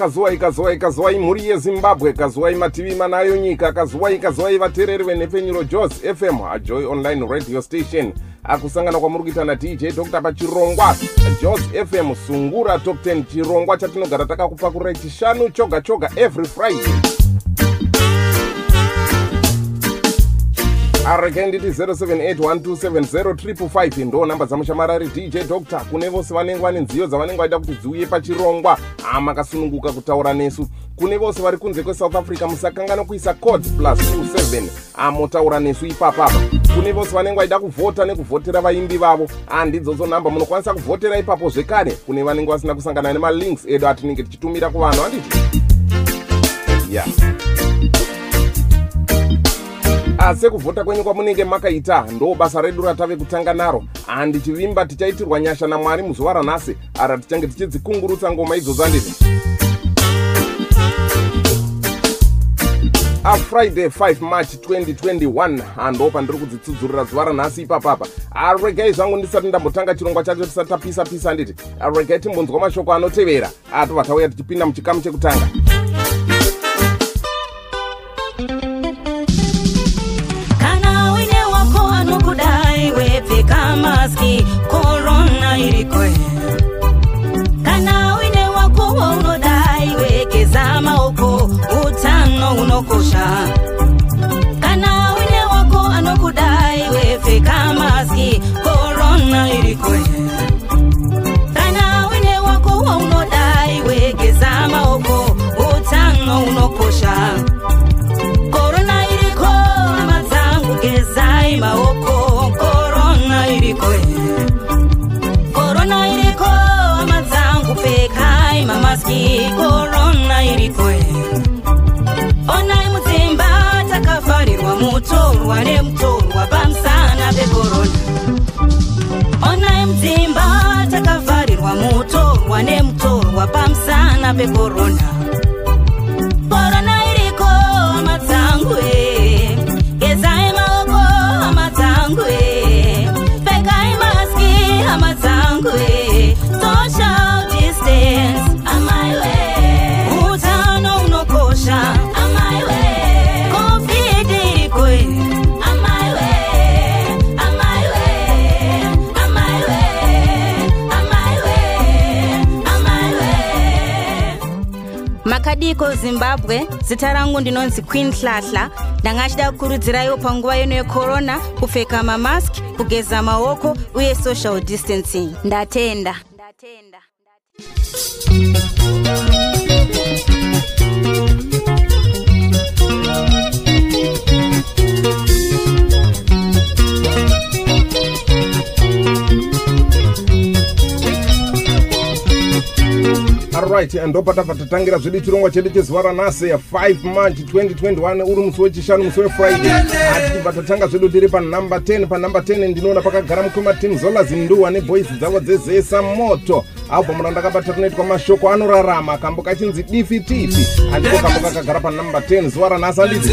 kazuwai kazuwai kazuwai mhuri yezimbabwe kazuwai mativi manayo nyika kazuwai kazuwai vateereri venhepfenyuro jos fm ajoy online radio station. Akusangana kwamuri kuita nadj dr pachirongwa. Jos fm sungura top 10 chirongwa chatinogara takakupakurai chishanu choga choga every friday aregai nditi 0781270355 ndo nhamba dzamushamarari dj dr kune vose vanenge vane nziyo dzavanenge vaida kuti dziuye pachirongwa. Amakasununguka kutaura nesu. Kune vose vari kunze kwesouth africa musakangana kuisa cods plus 27 amotaura nesu ipapapa kune vose vanenge vaida kuvhota nekuvhotera vaimbi vavo. Handidzodzo nhamba munokwanisa kuvhotera ipapo zvekare. Kune vanenge vasina kusangana nemalinks edu atinenge tichitumira kuvanhu handiti ya. yeah asi kuvhota kwenyu kwamunenge makaita ndo basa redu ratave kutanga naro. Handichivimba tichaitirwa nyasha namwari muzuva ranhasi ara tichange tichidzikungurutsa ngoma idzodzo handiti afriday 5 march 2021 hando pandiri kudzitsudzurira zuva ranhasi ipapapa. Aregai zvangu ndisati ndambotanga chirongwa chacho tisatapisa-pisa handiti aregai timbonzwa mashoko anotevera atobva tauya tichipinda muchikamu chekutanga unokosha kana uine wako anokudai wepfeka maski korona irikwe mutorwa nemutorwa pamusana pekorona. Onai mudzimba takavharirwa mutorwa nemutorwa pamusana pekorona. Korona iriko amadzangu e gezai maoko amadzangu e matangu social makadiko zimbabwe zita rangu ndinonzi queen hlahla. Ndanga achida kukurudziraiwo panguva yeno yekorona kupfeka mamaski kugeza maoko uye social distancing. Ndatenda. Ndatenda alright ndopatabva tatangira zvedu chirongwa chedu chezuva ranhasi 5 march 2021 uri musi wechishanu musi wefriday atibva tatanga zvedu tiri panhamba 10 panhamba 10 ndinoona pakagara mukoma tim zola zinduwa nebhoisi dzavo dzezesa moto. Album randakabata kunoitwa mashoko anorarama kambo kachinzi difitifi andiko kambo kakagara panhamba 10 zuva ranhasi anditi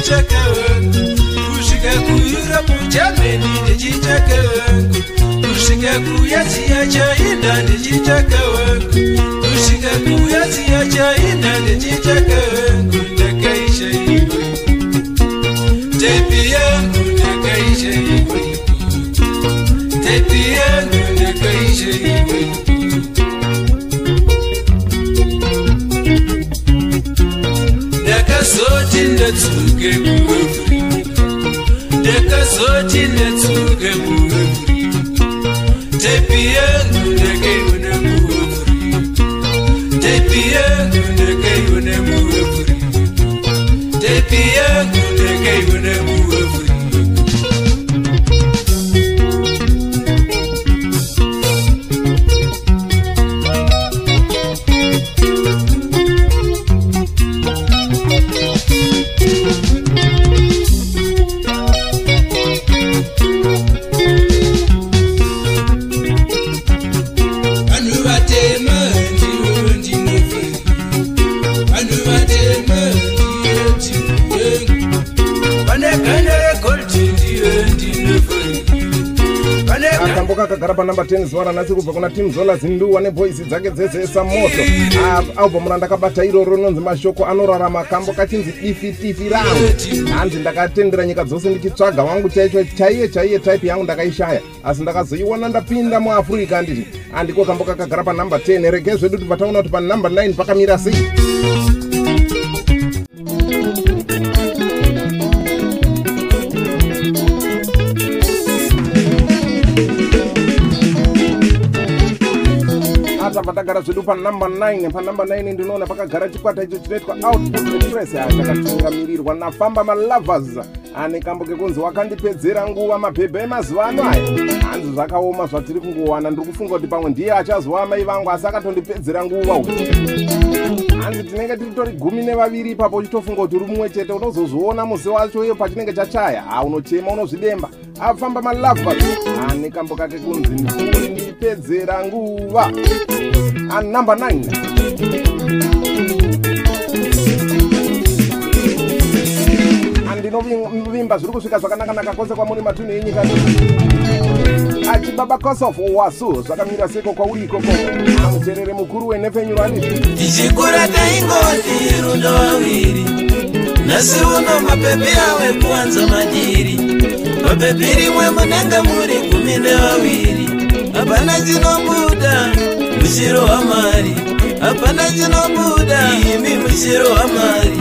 ndichitekewe kusvika kueurope germany ndichitekewe kusvika kuyaziya china ndichitekewe kusvika kuyaziya china ndichitekewe Let's look at kambo kakagara panamba 10 zuva ranhasi kubva kuna tim zola zinduwa nebhoisi dzake dzezesa moto albhamu randakabata iroro rinonzi mashoko anorarama kambo kachinzi difi tifi rangu hanzi ndakatendera nyika dzose ndichitsvaga wangu chaicho chaiye chaiye type yangu ndakaishaya. Asi ndakazoiona ndapinda muafrica handiti handiko kambo kakagara panamba 10 regei zvedu tibva taona kuti panamba 9 pakamira sei tabva tagara zvedu panamba 9 panamba 9 ndinoona pakagara chikwata icho chinoitwa output express chakatungamirirwa nafamba malovers. Ane kambo kekunzi wakandipedzera nguva mabhebhe emazuva ano aya. Hanzi zvakaoma zvatiri kungowana ndiri kufunga kuti pamwe ndiye achazova mai vangu asi akatondipedzera nguva hanzi tinenge tiritori gumi nevaviri ipapo uchitofunga kuti uri mumwe chete unozozviona musi wacho iyo pachinenge chachaya. Ha unochema unozvidemba. Afamba malovers. Ane kambo kake kunzi ndipedzera nguva anumber 9 andinovimba zviri kusvika zvakanakanaka kwose kwamuri matunhu enyika. Achibaba kosof wasu zvakamira seko kwauri ikoko? Amucherere mukuru wenefenyuro anditi tichikura taingoti rudo wawiri nhasi uno mapepi awe kuwanza madiri. Mapepi rimwe munenge muri gumi nevaviri hapana chinobuda mushiro wamari hapana chinobuda. Imi mushiro wamari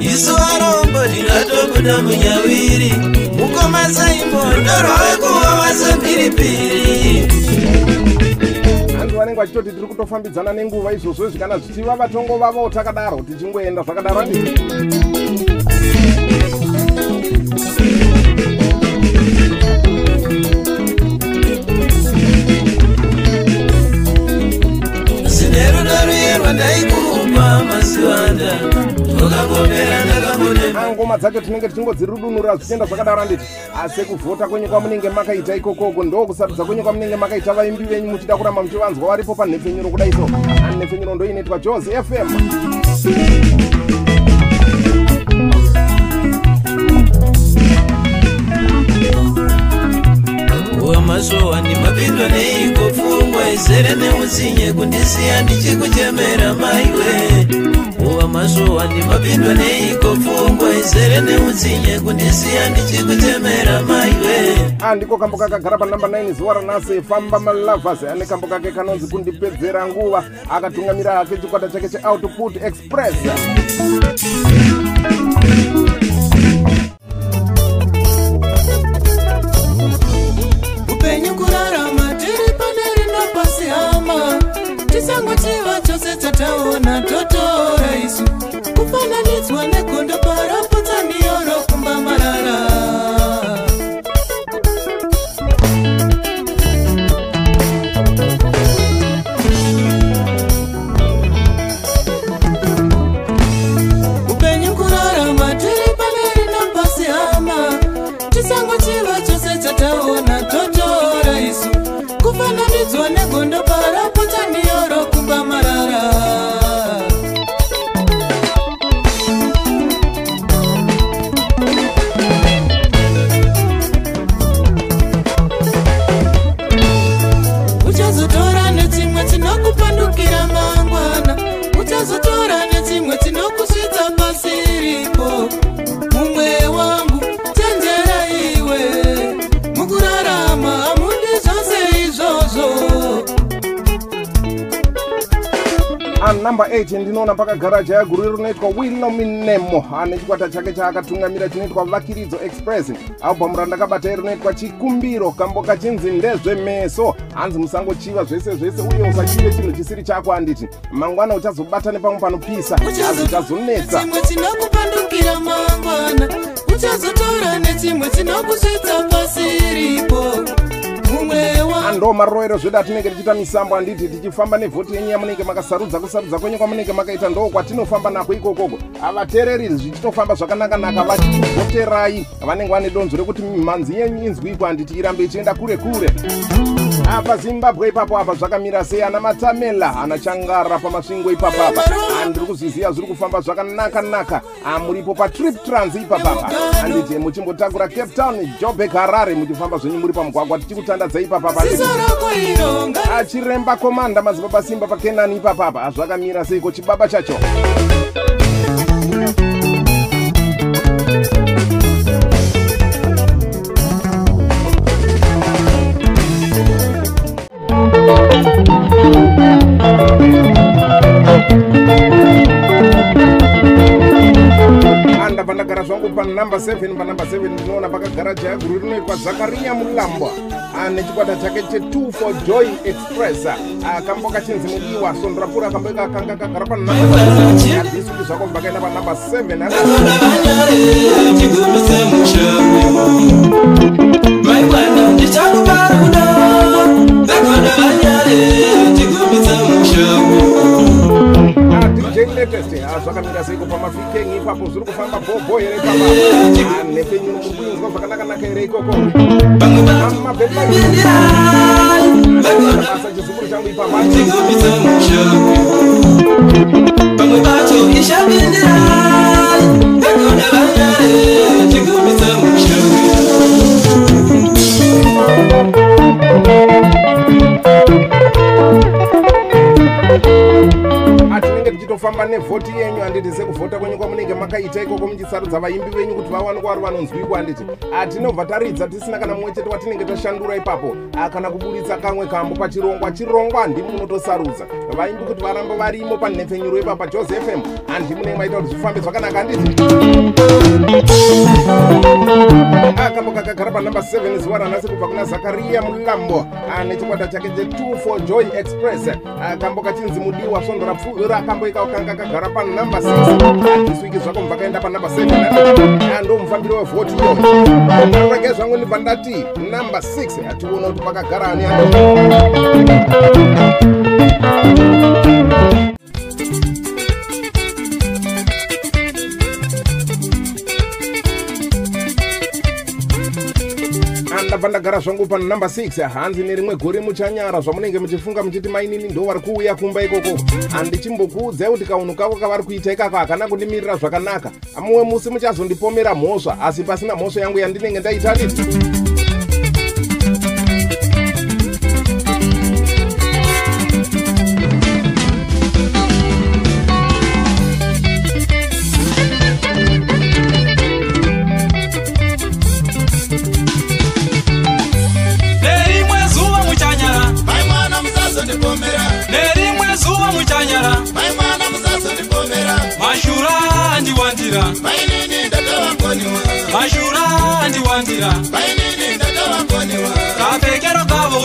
isu varombo tingatobuda munyawiri. Mukoma saimbo ndorwekuva wasamhiripiri hanzi vanenge vachitoti tiri kutofambidzana nenguva izvozvo kana zvichiva vatongo vavo takadaro tichingoenda zvakadaro andi rwandaikupa mazivanda ukangomera ndakambonema ngoma dzacho tinenge tichingodzirudunura zvichienda zvakadaro anditi asi kuvhota kwenyu kwamunenge makaita ikokoko ndo kusarudza kwenyu kwamunenge makaita vaimbi venyu muchida kuramba muchivanzwa varipo panhefenyuro kudai so. Anhefenyuro ndo inoitwa jos fm wamashowa ndimapindwa neiko pfungwa izere neutsinye kundisiya ndichikuchemera maiwe. Wamashowa ndimapindwa neiko pfungwa izere neutsinye kundisiya ndichikuchemera maiwe. Andiko kambo kakagara panamba 9 zuva ranhasi famba malovers ane kambo kake kanonzi kundipedzera nguva akatungamira hake chikwata chake cheoutput express anumber 8 ndinoona pakagara jaya guru rinoitwa wilominemo ane chikwata chake chaakatungamira chinoitwa vakiridzo express. Albhamu randakabata rinoitwa chikumbiro kambo kachinzi ndezvemeso hanzi musangochiva zvese zvese uye usachive chinhu chisiri chako handiti mangwana uchazobata nepamwe panopisa asi uchazonetsa. Nedzimwe dzinokupandukira mangwana uchazotora nedzimwe dzinokusvitsa pasiripo ando maroero zvedu atinenge tichiita misambo handiti tichifamba nevhoti yenyu yamunenge makasarudza kusarudza kwenyu kwamunenge makaita ndo kwatinofamba nako ikokoko. Havateereri zvichitofamba zvakanaka-naka vachivhoterai vanenge vane donzo rekuti mhanzi yenyu inzwi iko handiti irambe ichienda kure kure. Apa zimbabwe ipapo apa zvakamira sei ana matamela ana changara pamasvingo ipapapa Ah, ndiri kuzviziva zviri kufamba zvakanaka-naka. Ah, muripo patrip trans ipapapa. Handiti muchimbotakura cape town jobek harare muchifamba zvenyu muri pamugwagwa tichikutandadzai ipapapa. Achiremba komanda mazipa pasimba pakenani ipapapa. Hazvakamira seiko chibaba chacho zvangu panumber 7 panumber 7 ndinoona pakagara jaya guru rinoitwa zakariya mulambwa. Ah, nechikwata chake che2 for joy express. Ah, kambo kachinzi mudiwa sondo rapfuura kambo ikakanga kagara panumber adhisuki zvako mbakaenda panumber 7 pamafikeng ipapo zviri kufamba bhobo here papa nhepfenyu muri kuinzwa zvakanaka-naka here ikoko pamwe mabasa vekoda chizukuru changu ipapa nevhoti yenyu handiti sekuvhota kwenyu kwamunenge makaita ikoko muchisarudza vaimbi venyu kuti vawanikwa vari vanonzwikwa handiti atinobva taridza tisina kana mumwe chete watinenge tashandura ipapo. Ah, kana kuburitsa kamwe kambo pachirongwa chirongwa handi vaimbi kuti varamba varimo panhepfenyuro ipapa jose fm handi munenge maita kuti zvifambe zvakanaka handiti akambo kakagara panumber 7 zuva ranhasi kubva kuna zakariya mulambo Ah, nechikwata chake che2 for joy express. Ah, kambo kachinzi mudiwa svondo rapfuura kambo ikakanga kagara panumber 6 diswiki zvako mubva kaenda panumber 7 ndo mufambiro wevhoti iyo rege zvangu ndibva ndati number 6 ationa kuti pakagara ani ndabva ndagara zvangu panumber 6 hanzi nerimwe gore muchanyara zvamunenge muchifunga muchiti mainini ndo vari kuuya kumba ikoko. Handichimbokuudzai kuti kaunhu kako kavari kuita ikako hakana kundimirira zvakanaka. Mumwe musi muchazondipomera mhosva asi pasina mhosva yangu yandinenge ndaita diti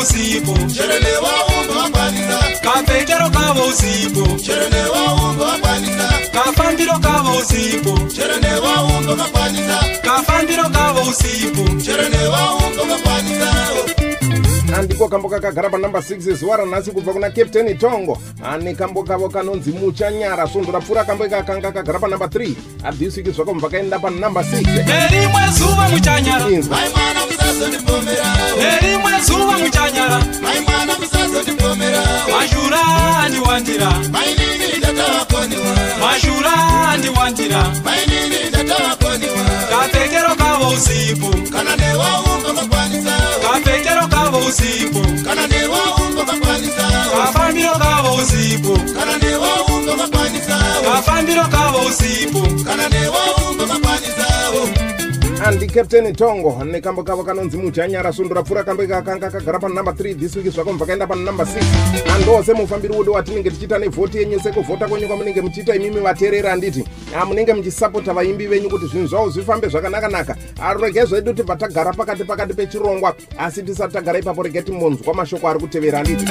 usipo chero newaumba vakwanisa kapfekero kavo usipo chero newaumba vakwanisa kafambiro kavo usipo chero newaumba vakwanisa kafambiro kavo usipo chero newaumba vakwanisa andiko kambo kakagara panumber 6 zuva ranhasi kubva kuna captain tongo. Ane kambo kavo kanonzi muchanyara svondo rapfuura kambo ikakanga kagara panumber 3 adhisiki zvako mubva kaenda panumber 6 nerimwe zuva muchanyara nerimwe zuva muchanyara mai mwana musazondipomera mashura andiwandira mashura andiwandira kapfekero kavo usipo kana newaumba kapfekero kavo usipo kana newaumba vakwanisa kafambiro kavo usipo kana newaumba vakwanisa kafambiro kavo usipo kana newaumba vakwanisa andi captain tongo. Nekambo kavo kanonzi muchanyara svondo rapfuura kambo ikakanga kagara panumber 3 this week zvako mubva kaenda panumber 6 andose mufambiri wedu watinenge tichiita nevhoti yenyu sekuvhota kwenyu kwamunenge muchiita imimi vateereri handiti Ah, munenge muchisapota vaimbi venyu kuti zvinhu zvavo zvifambe zvakanaka-naka. Ah, rege zvedu tibva tagara pakati pakati pechirongwa asi tisati tagara ipapo rege timonzwa mashoko ari kutevera handiti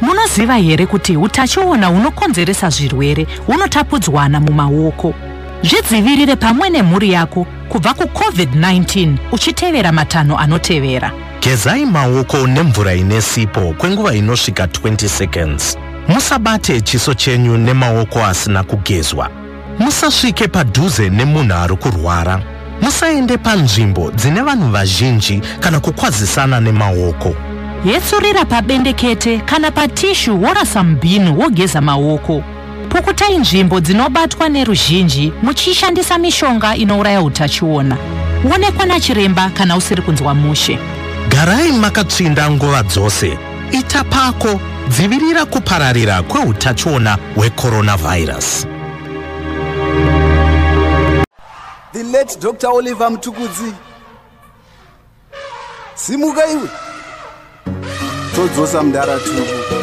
munoziva here kuti utachiona hunokonzeresa zvirwere hunotapudzwana mumaoko zvidzivirire pamwe nemhuri yako kubva kucovid-19 uchitevera matanho anotevera. Gezai maoko nemvura ine sipo kwenguva inosvika 20 seconds. Musabate chiso chenyu nemaoko asina kugezwa. Musasvike padhuze nemunhu ari kurwara. Musaende panzvimbo dzine vanhu vazhinji kana kukwazisana nemaoko. Yetsurira pabendekete kana patishu worasa mubhini wogeza maoko pukutai nzvimbo dzinobatwa neruzhinji muchishandisa mishonga inouraya utachiona. Onekwa nachiremba kana usiri kunzwa mushe. Garai makatsvinda nguva dzose. Ita pako dzivirira kupararira kweutachiona hwecoronavhairasi the late dr oliver mutukudzi simuka iwe. Todzosa mudara tuku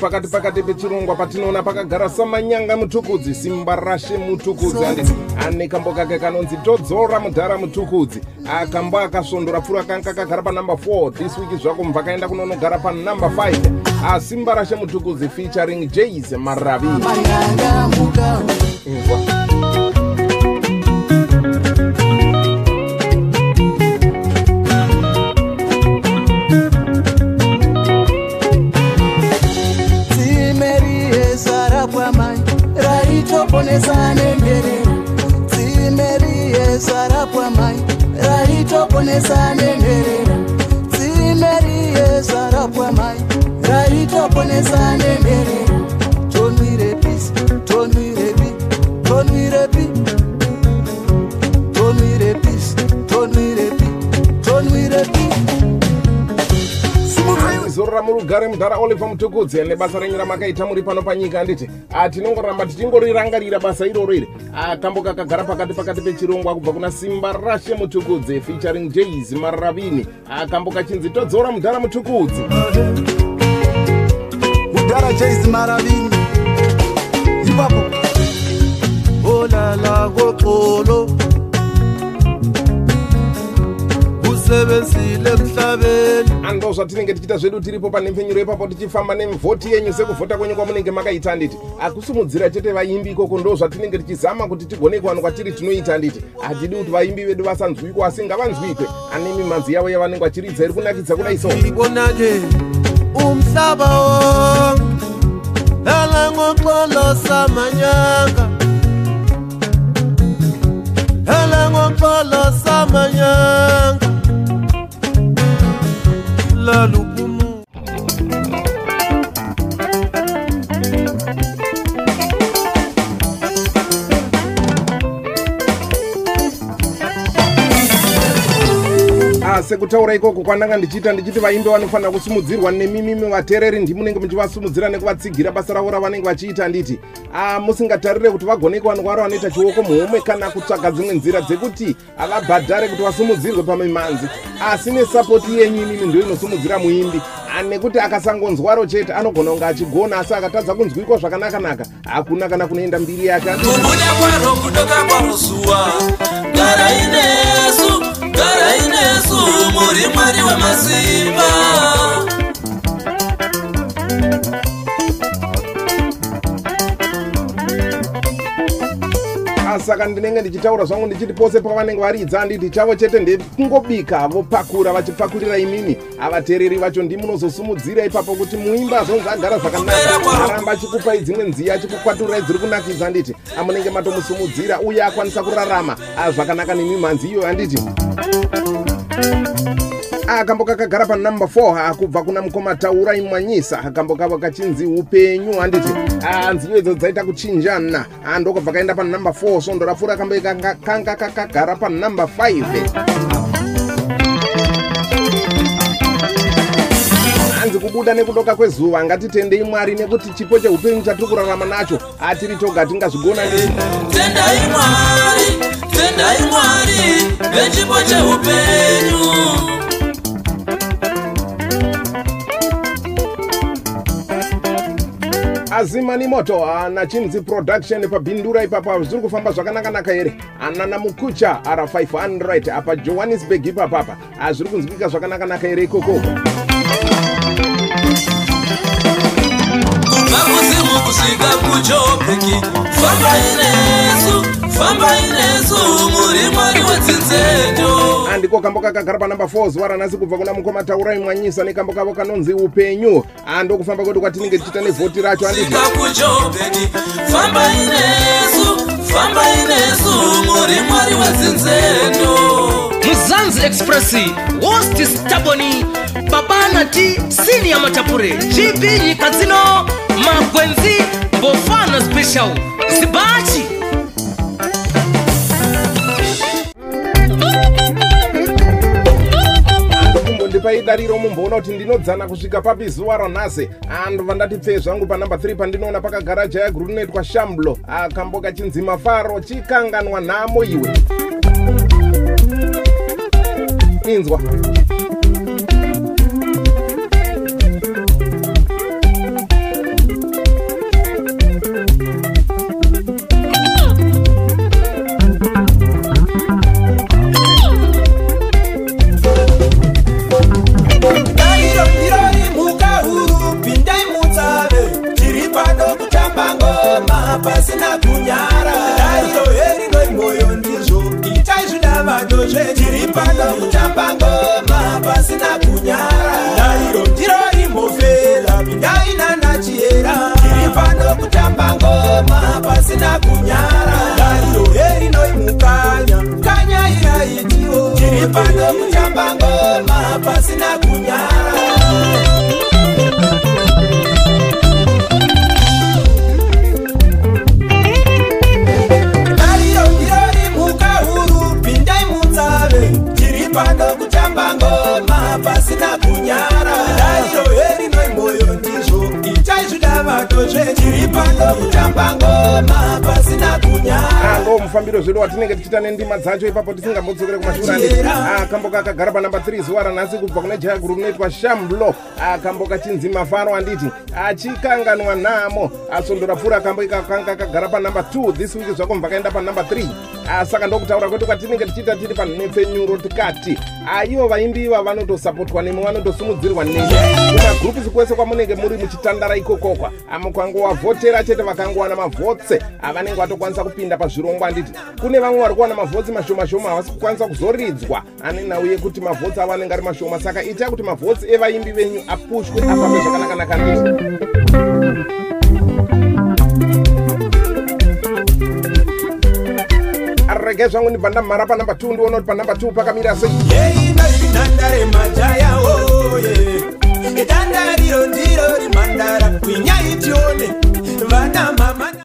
pakati pakati pechirongwa patinoona pakagara samanyanga mutukudzi simba rashe mutukudzi. Handiti ane kambo kake kanonzi todzora mudhara mutukudzi. Akambo akasvondora pfuro akanga akagara panumber 4 this week zvako mubva kaenda kunonogara panumber 5 asimba rashe mutukudzi featuring jas maravi raitoponesa nenherera dzimeriye zara pwamai raitoponesa murugare mudhara oliver mutukudzi nebasa renyu ramakaita muri pano panyika handiti tinongoramba tichingorirangarira basa iroro iri. Akambo kakagara pakati pakati pechirongwa kubva kuna simba rashe mutukudzi featuring jas maravini. Akambo kachinzi todzora mudhara mutukudzi mudhara jais maravini. Ipapo. Olala koxolo usebenzile emhlabeni. Ando zvatinenge tichiita zvedu tiripo panemfenyuro ipapo tichifamba nemvhoti yenyu sekuvhota kwenyu kwamunenge makaita handiti akusimudzira chete vaimbi ikoko ndo zvatinenge tichizama kuti tigone kuwano kwatiri tinoita handiti hatidi kuti vaimbi vedu vasanzwikwa asi ngavanzwikwe ane mimhanzi yavo yavanenge vachiridza iri kunakidza kudai so ibonake umhlaba wonke elengoxolo samanyanga. Elengoxolo samanyanga lalupumu sekutaura ikoko kwandanga ndichiita ndichiti vaimbi vanofanira kusimudzirwa nemimimi vateereri. Ndimunenge muchivasimudzira nekuvatsigira basa ravo ravanenge vachiita nditi ah, musingatarire kuti vagone kuwanikwa vanoita chioko muhomwe kana kutsvaga dzimwe nzira dzekuti havabhadhare kuti vasimudzirwe pamimhanzi asi nesapoti yenyu imimi ndo inosimudzira muimbi. Ah, nekuti akasangonzwaro chete anogona kunge achigona asi akatadza kunzwikwa zvakanaka-naka hakuna kana kunoenda mbiri yake. Kubuda kwaro kudoka kwaro zuwa gara inesu gara inesu muri mwari wemasimba saka ndinenge ndichitaura zvangu ndichiti pose pavanenge varidza handiti chavo chete ndekungobika vopakura vachipakurira imimi havateereri vacho ndimunozosumudzira ipapo kuti muimba azonzi agara zvakanaka. Aramba achikupai dzimwe nziya achikukwaturirai dziri kunakidza handiti amunenge matomusumudzira uye akwanisa kurarama. Ah, zvakanaka nemimhanzi iyo handiti akambo kakagara panumber 4 akubva kuna mukoma taurai mwanyisa akambo kavo kachinzi upenyu handiti nziyo idzo dzaita kuchinjana. Ndokubva kaenda panumber 4 svondo rapfuura kambo kanga kakagara panumber 5 hanzi kubuda nekudoka kwezuva ngatitendei mwari nekuti chipo cheupenyu chatiri kurarama nacho atiri toga tingazvigona tendai mwari tendai mwari vechipo cheupenyu azimani moto nachinzi production pabhindura ipapa zviri kufamba zvakanaka-naka here? Anana mukucha ara 500 apa johannesburg ipapapa zviri kunzwika zvakanaka-naka here ikoko kusvika kujobheki fambai nesu fambai nesu muri mwari wedzinzeto andiko kambo kakagara panamba 4 zuva ranhasi kubva kuna mukoma taurai mwanyisa nekambo kavo kanonzi upenyu. Andokufamba kwedu kwatinenge tichiita nevhoti racho anditi svika kujobheki fambai nesu fambai nesu muri mwari wedzinzeto muzanzi express host staboni babana t sini ya matapure gb nyika dzino magwenzi mbofana special. Zibachi ndokumbondipai dariro mumboona kuti ndinodzana kusvika papi zuva ranhasi andobva ndati pfee zvangu panamba 3 pandinoona pakagara jaya guru rinoitwa shamblo akambo kachinzi mafaro chikanganwa nhamo iwe inzwa pasina kunyara. Dairo herinoi mwoyo ndizvo. Itai zvidavadozve tiri pano kutamba ngoma pasina kunyara. Dairo ndirori mhofera pindai nanachiera tiri pano kutamba ngoma pasina kunyara. Dairo herinoi mukanya kanya iraitiwo tiri pano kutamba ngoma pasina kunyara pasina kunyara. Dairo herinoi mwoyo ndizvo. Itai zvidavadozve tiri pano kutamba ngoma pasina kunyara ango mufambiro zvedu watinenge tichiita nendima dzacho ipapo tisingambodzokere kumashure anditi akambo kakagara panamba 3 zuva ranhasi kubva kuna jaya guru rinoitwa shamblo. Akambo kachinzi mafaro anditi achikanganwa nhamo. Asondora pfuura akambo ikakanga kagara panamba 2 this week zvako mva kaenda panamba 3 saka ndokutaura kwedu kwatinenge tichiita tiri panhepfenyuro tikati aivo vaimbi iva vanotosapotwa nemi vanotosimudzirwa nemi. Kumagrupusi kwese kwamunenge muri muchitandara ikokokwa. Mukangowavhotera chete vakangowana mavhotse avanenge vatokwanisa kupinda pazvirongwa anditi kune vamwe vari kuwana mavhotsi mashoma shoma havasi kukwanisa kuzoridzwa. Ane nhau yekuti mavhotsi avo anenge ari mashoma saka itai kuti mavhotsi evaimbi venyu apushwe afambe zvakanakanaka anditi arege zvangu ndibva ndamhara panamba 2 ndiona kuti panamba 2 pakamira sei. Yeinoi nhandare majaya oye idandariro ndiro rimhandara kwinyaitione vana mama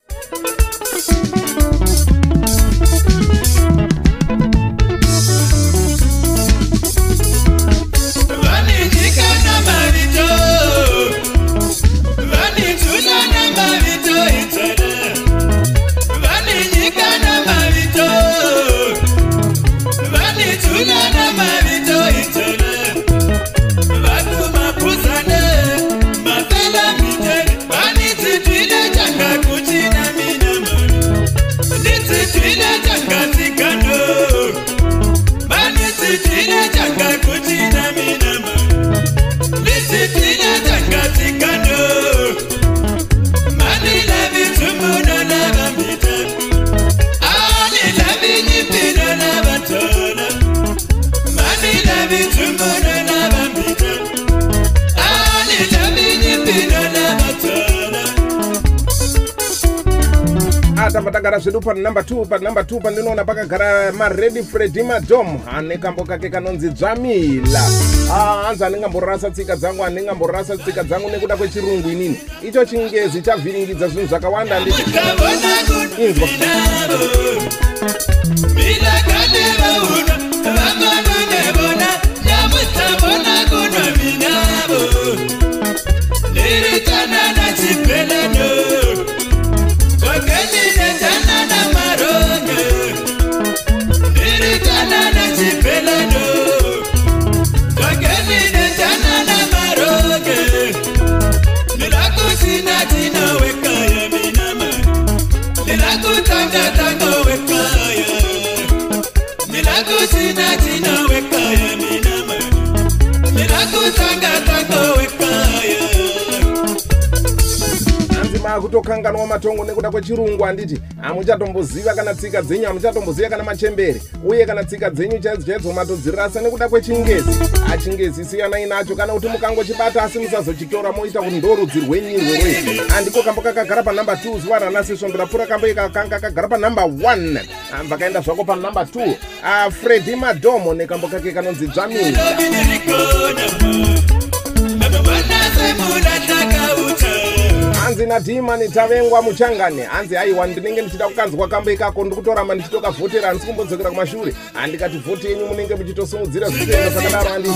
atabva tagara zvedu panumber 2 panumber 2 pandinoona pakagara maredi fredi madom. Ane kambo kake kanonzi dzvamila Ah, hanzi handingamborasa tsika dzangu handingamborasa tsika dzangu nekuda kwechirungu inini. Icho chingezi chavhiringidza zvinhu zvakawanda nditi inzwa. Kutinavo mina kanevauna vangano nevona nyamutabona kunwa minavo niritanana akutokanganwa matongo nekuda kwechirungu handiti hamuchatomboziva kana tsika dzenyu hamuchatomboziva kana machembere uye kana tsika dzenyu chaidzo chaidzo matodzirasa nekuda kwechingezi. Achingezi siyanai nacho kana kuti mukangochibata asi musazochitora moita kuti ndorudzi rwenyu rwerwe handiko kambo kakagara panumber 2 zuva ranasi svondo pfuura kambo ikakanga kakagara panumber 1 ambva kaenda zvako panumber 2 fredi madomo nekambo kake kanonzi dzvamini hanzi nadhimani tavengwa muchangane. Hanzi aiwa ndinenge ndichida kukanzwa kambo ikako ndikutoramba ndichitokavhotera handisi kumbodzokera kumashure. Handikati vhoti yenyu munenge muchitosimudzira zvitendo zvakadaro handii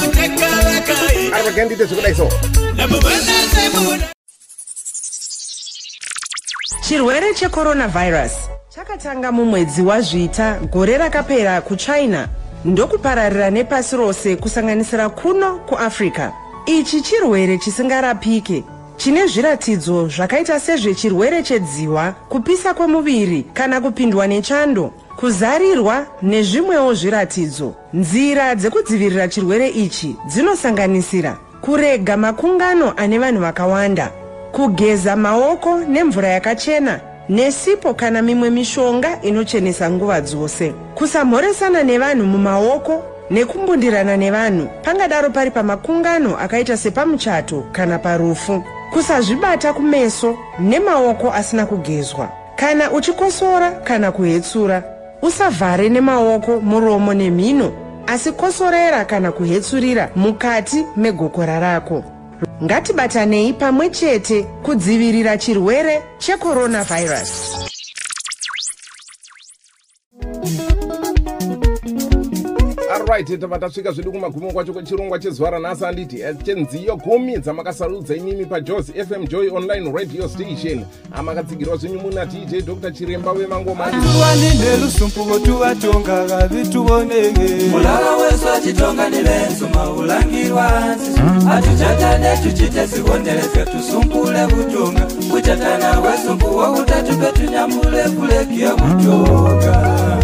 ari pagai ndiite zvekudai so chirwere checoronavhairus chakatanga mumwedzi wazvita gore rakapera kuchina. Ndokupararira nepasi rose kusanganisira kuno kuafrica ichi chirwere chisingarapike chine zviratidzo zvakaita sezvechirwere chedziwa kupisa kwemuviri kana kupindwa nechando kuzarirwa nezvimwewo zviratidzo. Nzira dzekudzivirira chirwere ichi dzinosanganisira kurega makungano ane vanhu vakawanda kugeza maoko nemvura yakachena nesipo kana mimwe mishonga inochenesa nguva dzose. Kusamhoresana nevanhu mumaoko nekumbundirana nevanhu pangadaro pari pamakungano akaita sepamuchato kana parufu kusazvibata kumeso nemaoko asina kugezwa. Kana uchikosora kana kuhetsura usavhare nemaoko muromo nemhino asi kosorera kana kuhetsurira mukati megokora rako. Ngatibatanei pamwe chete kudzivirira chirwere checoronavhairus alright tava tasvika zvedu kumagumo kwacho kwechirongwa chezuva ranhasi handiti eh, chenziyo gumi dzamakasarudza imimi pajos fm joy online radio station. Amakatsigirwa zvenyu muna dj dr. Chiremba wemangoma tuwanine lusumpuvo tuvatonga vavi tuvonege mulala wesu achitonga nivenzuma ulangirwa nzizo atuchatane tuchite sikondelezya tusumpule vutonga kuchatana kwesumpuwo kutatupe tunyambule kulekia vutonga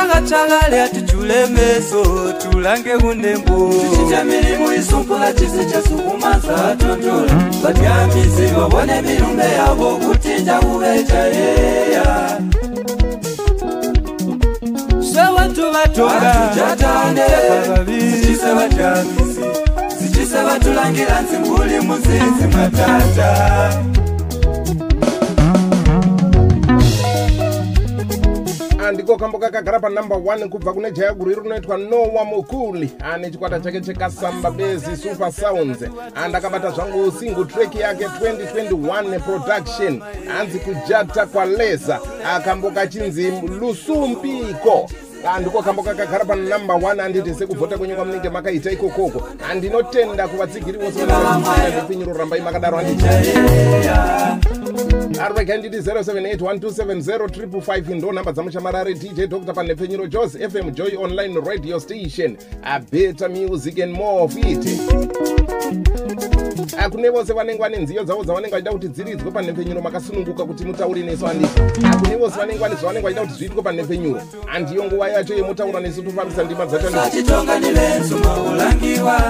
wakachakale atuchule meso tulange kundembo tuchite milimu isumpula chisi chesukumanza atondola vatyamizi vavone milumbe yavo kutinja kuvechayeya swewatu vatonga Atujatane, zichise vatyamizi zichise vatulangira nzimbuli muzinzi matata andiko kambo kakagara panumber 1 kubva kune jayaguru iri rinoitwa nowa mukuli. Ane chikwata chake chekasamba bezi super sounds. Andakabata zvangu single track yake 2021 production. Hanzi kujata kwaleza akambo kachinzi lusumbiko. Andiko kambo kakagara panumber 1 handiti sekuvhota kwenyu kwamunenge makaita ikokoko. Handinotenda kuvatsigiri vose. Vanepfinyuro rambai makadaro. Handiti ari regai nditi 07812705 ndo nhamba dzamuchamarare dj dr panepfenyuro jos fm joy online radio station abeta music and more of it akune vose vanenge vane nziyo dzavo dzavanenge vachida kuti dziridzwe panhepfenyuro makasununguka kuti mutaure nesu handiti akune vose vanenge vane zvavanenge vachida kuti zviitwe panhepfenyuro. Handiyo nguva yacho yemutaura nesu tofambisa ndima dzacho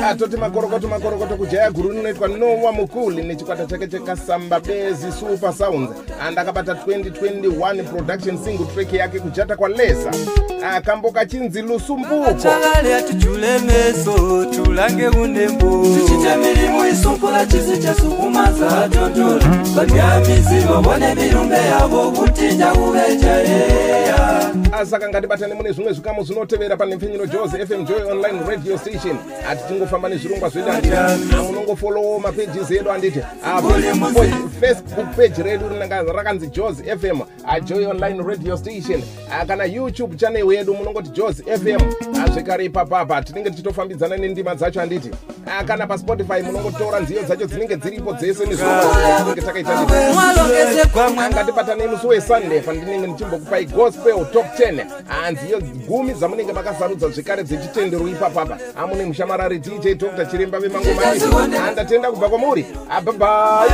atoti makorokoto makorokoto kujaya guru rinoitwa nowa mukuli nechikwata chake chekasamba bezi super sounds. Andakabata 2021 production single track yake kujata kwalesa akambo kachinzi lusumbuko. Chakale atuchule meso isumpula chisi chesukumanza atondola vatyamizi vavone milumbe yavo kutinja kuvechayeya saka ngatibatane mune zvimwe zvikamu zvinotevera panhepfenyuro jos fm joy online radio station. Hati tingofamba nezvirongwa zvedu handiti munongofolowo mapages edu handiti Ah, facebook page redu rakanzi jos fm ah, joy online radio station. Ah, kana youtube channel yedu munongoti jos fm Ah, zvekare ipapapa tinenge tichitofambidzana nendima dzacho handiti Ah, kana paspotify munongotora nziyo dzacho dzinenge dziripo dzese nezvinenge takaita ngatibatanei musi wesunday pandinenge ndichimbokupai gospel top 10 hanziyo gumi dzamunenge makasarudza zvekare dzechitendero ipapapa. Amune mushamarari dj dr chiremba vemangomani handatenda kubva kwamuri. Ababhai